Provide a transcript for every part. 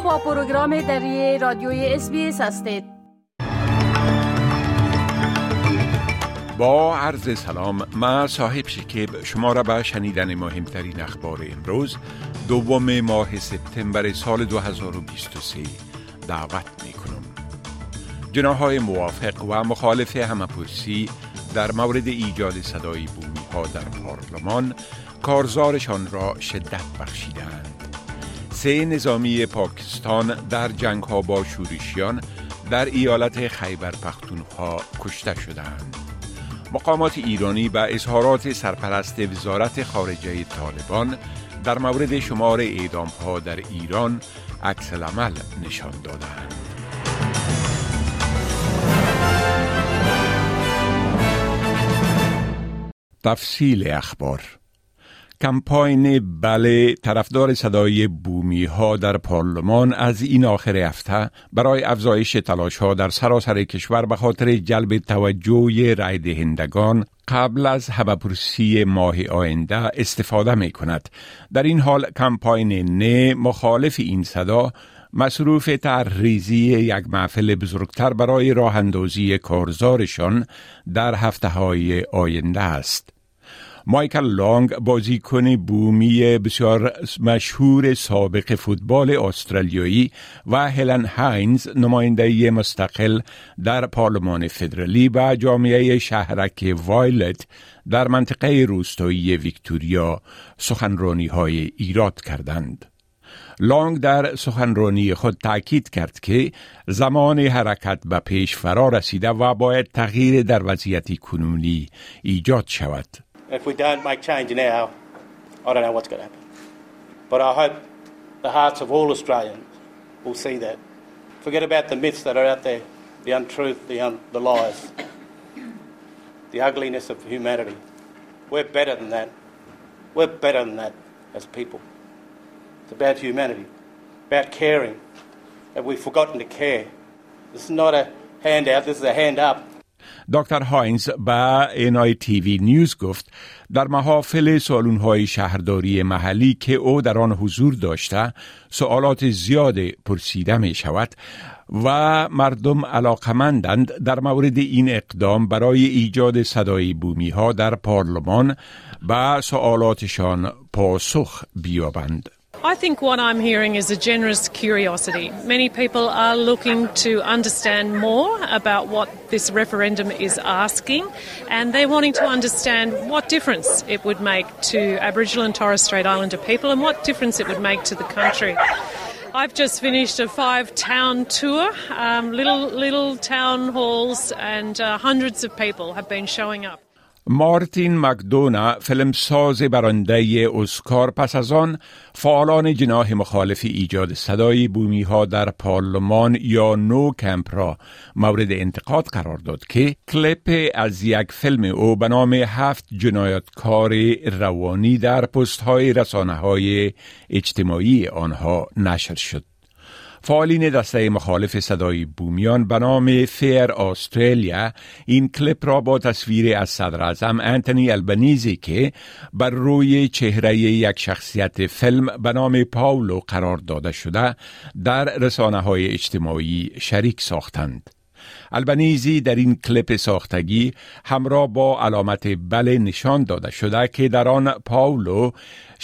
با پروگرام دری رادیوی اس هستید. با عرض سلام ما صاحب شکیب شما را به شنیدن مهمترین اخبار امروز دوم ماه سپتامبر سال 2023 دعوت می کنم جناهای موافق و مخالف همپرسی در مورد ایجاد صدای بومی ها در پارلمان کارزارشان را شدت بخشیدند سه نظامی پاکستان در جنگ ها با شورشیان در ایالت خیبر پختونخوا کشته شدند. مقامات ایرانی به اظهارات سرپرست وزارت خارجه طالبان در مورد شمار اعدام ها در ایران عکس العمل نشان دادند. تفصیل اخبار کمپاین بله طرفدار صدای بومی ها در پارلمان از این آخر هفته برای افزایش تلاش ها در سراسر کشور به خاطر جلب توجه رای دهندگان قبل از هبپرسی ماه آینده استفاده می کند. در این حال کمپاین نه مخالف این صدا مصروف ترریزی یک محفل بزرگتر برای راه اندازی کارزارشان در هفته های آینده است. مایکل لانگ بازیکن بومی بسیار مشهور سابق فوتبال استرالیایی و هلن هاینز نماینده مستقل در پارلمان فدرالی و جامعه شهرک وایلت در منطقه روستایی ویکتوریا سخنرانی های ایراد کردند. لانگ در سخنرانی خود تاکید کرد که زمان حرکت به پیش فرا رسیده و باید تغییر در وضعیت کنونی ایجاد شود. If we don't make change now, I don't know what's going to happen. But I hope the hearts of all Australians will see that. Forget about the myths that are out there, the untruth, the, un- the lies, the ugliness of humanity. We're better than that. We're better than that as people. It's about humanity, about caring. Have we forgotten to care? This is not a handout, this is a hand up. دکتر هاینز به اینای تیوی نیوز گفت در محافل های شهرداری محلی که او در آن حضور داشته سوالات زیاد پرسیده می شود و مردم علاقمندند در مورد این اقدام برای ایجاد صدای بومی ها در پارلمان به سوالاتشان پاسخ بیابند. I think what I'm hearing is a generous curiosity. Many people are looking to understand more about what this referendum is asking, and they're wanting to understand what difference it would make to Aboriginal and Torres Strait Islander people and what difference it would make to the country. I've just finished a five town tour, um, little, little town halls, and uh, hundreds of people have been showing up. مارتین مکدونا فیلمساز برنده اسکار پس از آن فعالان جناح مخالف ایجاد صدای بومی ها در پارلمان یا نو کمپ را مورد انتقاد قرار داد که کلیپ از یک فیلم او به نام هفت جنایتکار روانی در پست های رسانه های اجتماعی آنها نشر شد. فعالین دسته مخالف صدای بومیان به نام فیر آسترالیا این کلیپ را با تصویر از صدر اعظم انتونی البنیزی که بر روی چهره یک شخصیت فیلم به نام پاولو قرار داده شده در رسانه های اجتماعی شریک ساختند. البنیزی در این کلیپ ساختگی همراه با علامت بله نشان داده شده که در آن پاولو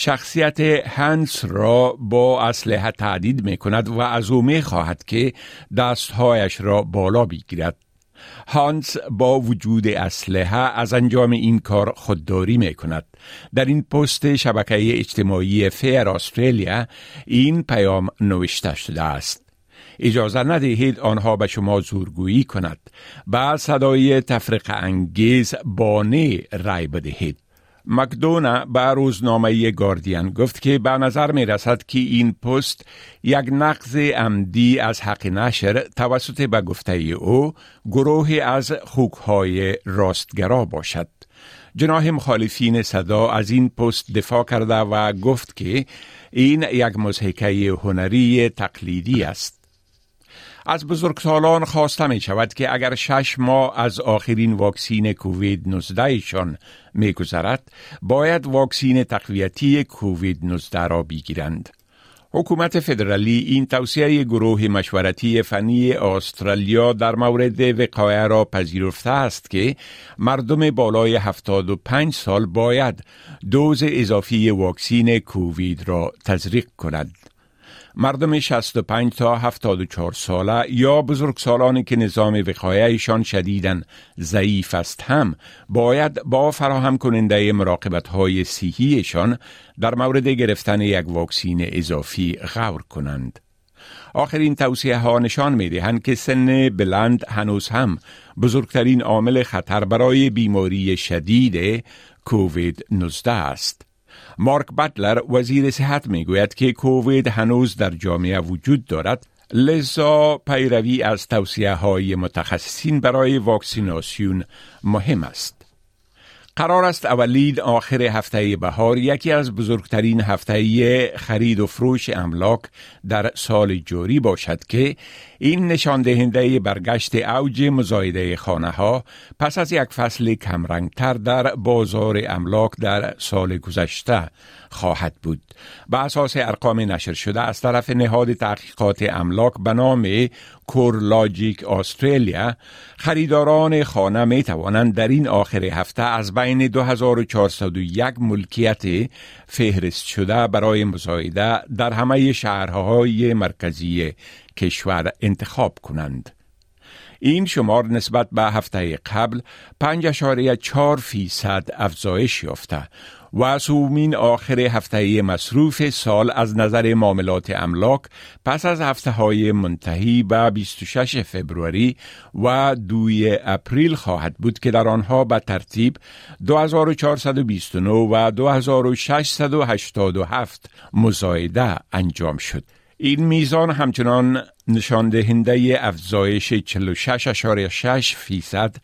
شخصیت هنس را با اسلحه تعدید می کند و از او می خواهد که دستهایش را بالا بگیرد. هانس با وجود اسلحه از انجام این کار خودداری می کند. در این پست شبکه اجتماعی فیر استرالیا این پیام نوشته شده است. اجازه ندهید آنها به شما زورگویی کند. بعد صدای تفرق انگیز بانه رای بدهید. مکدونا به روزنامه گاردین گفت که به نظر می رسد که این پست یک نقض عمدی از حق نشر توسط به گفته او گروهی از خوکهای راستگرا باشد. جناح مخالفین صدا از این پست دفاع کرده و گفت که این یک مزهکه هنری تقلیدی است. از بزرگسالان خواسته می شود که اگر شش ماه از آخرین واکسین کووید 19 شان می گذرد باید واکسین تقویتی کووید 19 را بگیرند. حکومت فدرالی این توصیه گروه مشورتی فنی استرالیا در مورد وقایع را پذیرفته است که مردم بالای 75 سال باید دوز اضافی واکسین کووید را تزریق کنند. مردم 65 تا 74 ساله یا بزرگسالانی که نظام وقایعشان شدیدن ضعیف است هم باید با فراهم کننده مراقبت های صحیشان در مورد گرفتن یک واکسین اضافی غور کنند. آخرین توصیه ها نشان می دهند که سن بلند هنوز هم بزرگترین عامل خطر برای بیماری شدید کووید 19 است. مارک بطلر وزیر صحت می گوید که کووید هنوز در جامعه وجود دارد لذا پیروی از توصیه های متخصصین برای واکسیناسیون مهم است. قرار است اولید آخر هفته بهار یکی از بزرگترین هفته خرید و فروش املاک در سال جوری باشد که این نشان دهنده برگشت اوج مزایده خانه ها پس از یک فصل کمرنگتر در بازار املاک در سال گذشته خواهد بود. به اساس ارقام نشر شده از طرف نهاد تحقیقات املاک به نام کورلاجیک استرالیا خریداران خانه می توانند در این آخر هفته از بین 2401 ملکیت فهرست شده برای مزایده در همه شهرهای مرکزی کشور انتخاب کنند. این شمار نسبت به هفته قبل 5.4 فیصد افزایش یافته و سومین آخر هفته مصروف سال از نظر معاملات املاک پس از هفته های منتهی به 26 فبروری و 2 اپریل خواهد بود که در آنها به ترتیب 2429 و 2687 مزایده انجام شد. این میزان همچنان نشان دهنده افزایش 46.6 فیصد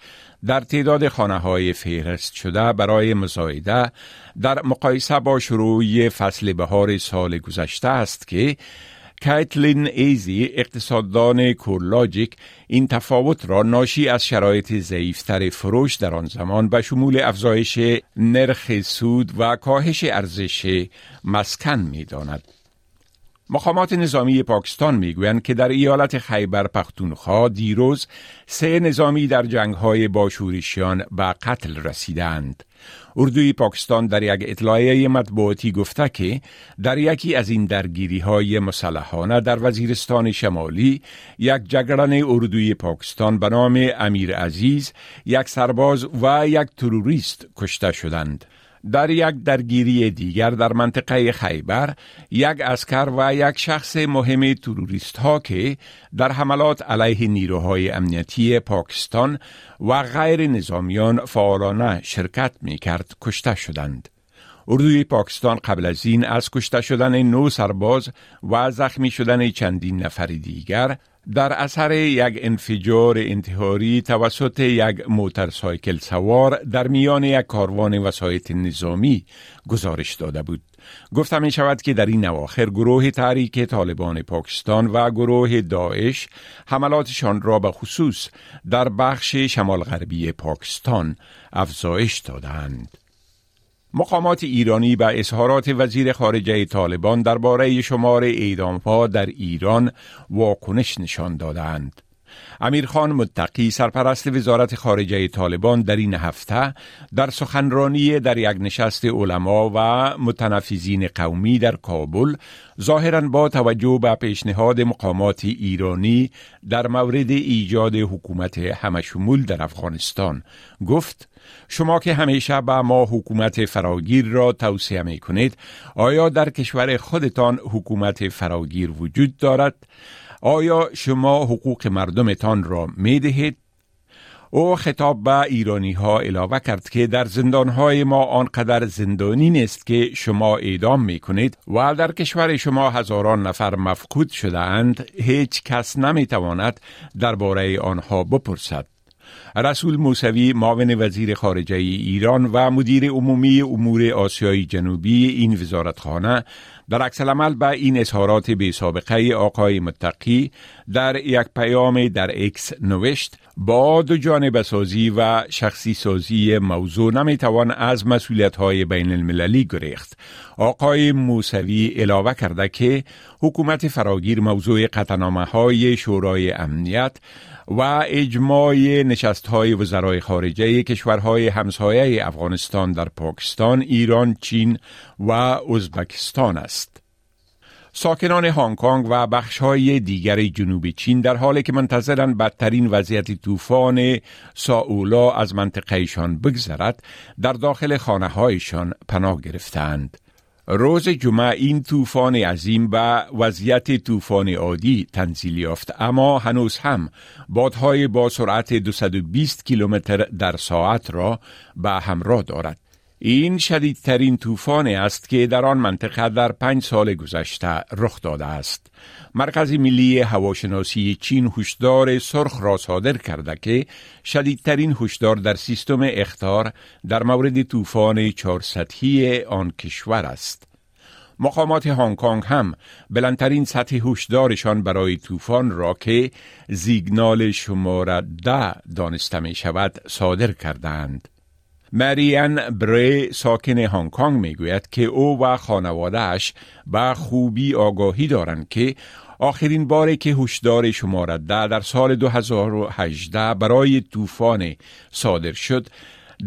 در تعداد خانه های فهرست شده برای مزایده در مقایسه با شروع فصل بهار سال گذشته است که کایتلین ایزی اقتصاددان کورلاجیک این تفاوت را ناشی از شرایط ضعیفتر فروش در آن زمان به شمول افزایش نرخ سود و کاهش ارزش مسکن می داند. مقامات نظامی پاکستان می‌گویند که در ایالت خیبر پختونخوا دیروز سه نظامی در جنگهای با شورشیان به قتل رسیدند. اردوی پاکستان در یک اطلاعیه مطبوعاتی گفته که در یکی از این درگیری های مسلحانه در وزیرستان شمالی یک جگران اردوی پاکستان به نام امیر عزیز یک سرباز و یک تروریست کشته شدند. در یک درگیری دیگر در منطقه خیبر یک اسکر و یک شخص مهم توریست ها که در حملات علیه نیروهای امنیتی پاکستان و غیر نظامیان فعالانه شرکت می کرد کشته شدند. اردوی پاکستان قبل از این از کشته شدن نو سرباز و زخمی شدن چندین نفر دیگر در اثر یک انفجار انتحاری توسط یک موترسایکل سوار در میان یک کاروان وسایط نظامی گزارش داده بود. گفته می شود که در این اواخر گروه تحریک طالبان پاکستان و گروه داعش حملاتشان را به خصوص در بخش شمال غربی پاکستان افزایش دادند. مقامات ایرانی به اظهارات وزیر خارجه طالبان درباره شمار اعدامها در ایران واکنش نشان دادند. امیرخان متقی سرپرست وزارت خارجه طالبان در این هفته در سخنرانی در یک نشست علما و متنفذین قومی در کابل ظاهرا با توجه به پیشنهاد مقامات ایرانی در مورد ایجاد حکومت همشمول در افغانستان گفت شما که همیشه به ما حکومت فراگیر را توصیه می کنید آیا در کشور خودتان حکومت فراگیر وجود دارد؟ آیا شما حقوق مردمتان را می دهید؟ او خطاب به ایرانی ها علاوه کرد که در زندان های ما آنقدر زندانی نیست که شما اعدام می کنید و در کشور شما هزاران نفر مفقود شده اند هیچ کس نمی تواند درباره آنها بپرسد. رسول موسوی معاون وزیر خارجه ایران و مدیر عمومی امور آسیای جنوبی این وزارتخانه در عکس عمل به این اظهارات بی سابقه آقای متقی در یک پیام در اکس نوشت با دو جانب سازی و شخصی سازی موضوع نمی‌توان از مسئولیت های بین المللی گریخت. آقای موسوی علاوه کرده که حکومت فراگیر موضوع قطنامه های شورای امنیت و اجماع نشست های وزرای خارجه کشورهای همسایه افغانستان در پاکستان، ایران، چین و ازبکستان است. ساکنان هنگ کنگ و بخش های دیگر جنوب چین در حالی که منتظرن بدترین وضعیت طوفان ساولا از منطقهشان بگذرد در داخل خانه هایشان پناه گرفتند. روز جمعه این طوفان عظیم به وضعیت طوفان عادی تنزیل یافت اما هنوز هم بادهای با سرعت 220 کیلومتر در ساعت را به همراه دارد. این شدیدترین طوفان است که در آن منطقه در پنج سال گذشته رخ داده است. مرکز ملی هواشناسی چین هشدار سرخ را صادر کرده که شدیدترین هشدار در سیستم اختار در مورد طوفان چهار سطحی آن کشور است. مقامات هنگ کنگ هم بلندترین سطح هشدارشان برای طوفان را که زیگنال شماره ده دانسته می شود صادر کردند. مریان بری ساکن هنگ کنگ می گوید که او و خانوادهش به خوبی آگاهی دارند که آخرین باری که هشدار شماره ده در سال 2018 برای طوفان صادر شد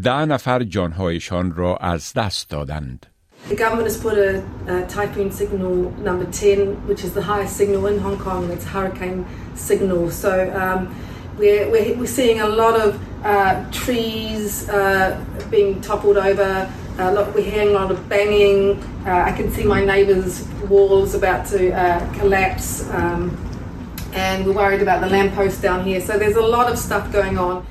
ده نفر جانهایشان را از دست دادند. The government has put a, a typhoon signal number 10, which is the highest signal in Hong Kong, and it's hurricane signal. So um, we're, we're, we're, seeing a lot of uh, trees uh, being toppled over. Uh, we're hearing a lot of banging. Uh, I can see my neighbour's walls about to uh, collapse. Um, and we're worried about the lamppost down here. So there's a lot of stuff going on.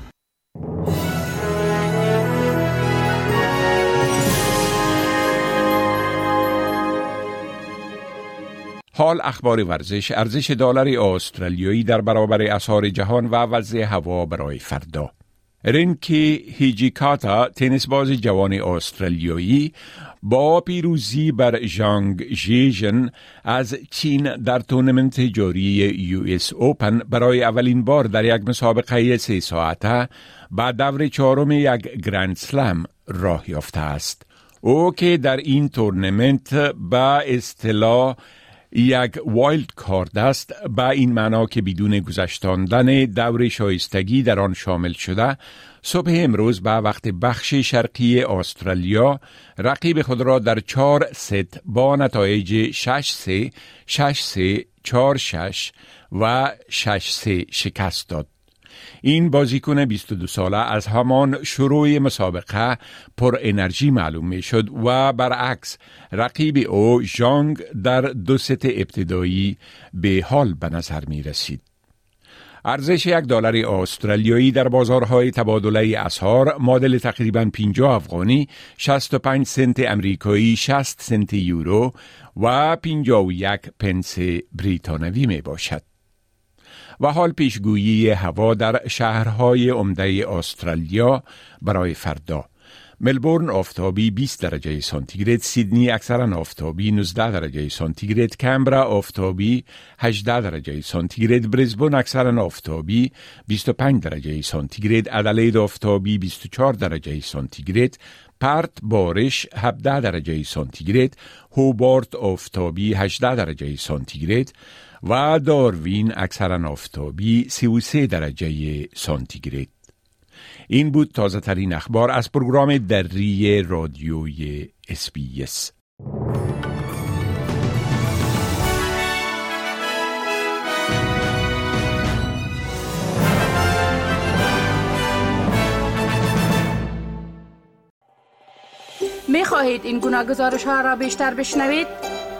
حال اخبار ورزش. ارزش دلار استرالیایی در برابر اسعار جهان و وضع هوا برای فردا. رنکی هیجیکاتا تنیس باز جوان استرالیایی با پیروزی بر جانگ جیجن از چین در تورنمنت جاری US Open برای اولین بار در یک مسابقه سه ساعته با دور چهارم یک Grand Slam راه یافته است. او که در این تورنمنت به اصطلاح یک wild card است. به این معنا که بدون گذشتاندن دور شایستگی در آن شامل شده صبح امروز به وقت بخش شرقی استرالیا رقیب خود را در چهار ست با نتایج 6 3 6 3 4 6 و 6 3 شکست داد. این بازیکن 22 ساله از همان شروع مسابقه پر انرژی معلوم می شد و برعکس رقیب او جانگ در دو ست ابتدایی به حال به نظر می رسید. ارزش یک دلار استرالیایی در بازارهای تبادله اسعار معادل تقریبا 50 افغانی 65 سنت امریکایی 60 سنت یورو و 51 پنس بریتانوی می باشد. و حال پیشگویی هوا در شهرهای عمده استرالیا برای فردا. ملبورن آفتابی 20 درجه سانتیگراد سیدنی اکثرا آفتابی 19 درجه سانتیگراد کمبرا آفتابی 18 درجه سانتیگراد برزبون اکثرا آفتابی 25 درجه سانتیگراد ادلید آفتابی 24 درجه سانتیگراد پرت بارش 17 درجه سانتیگراد هوبارت آفتابی 18 درجه سانتیگراد و داروین اکثرا آفتابی 33 درجه سانتیگراد این بود تازه ترین اخبار از پروگرام دری رادیوی SBS می خواهید این گونه گزارش ها را بیشتر بشنوید؟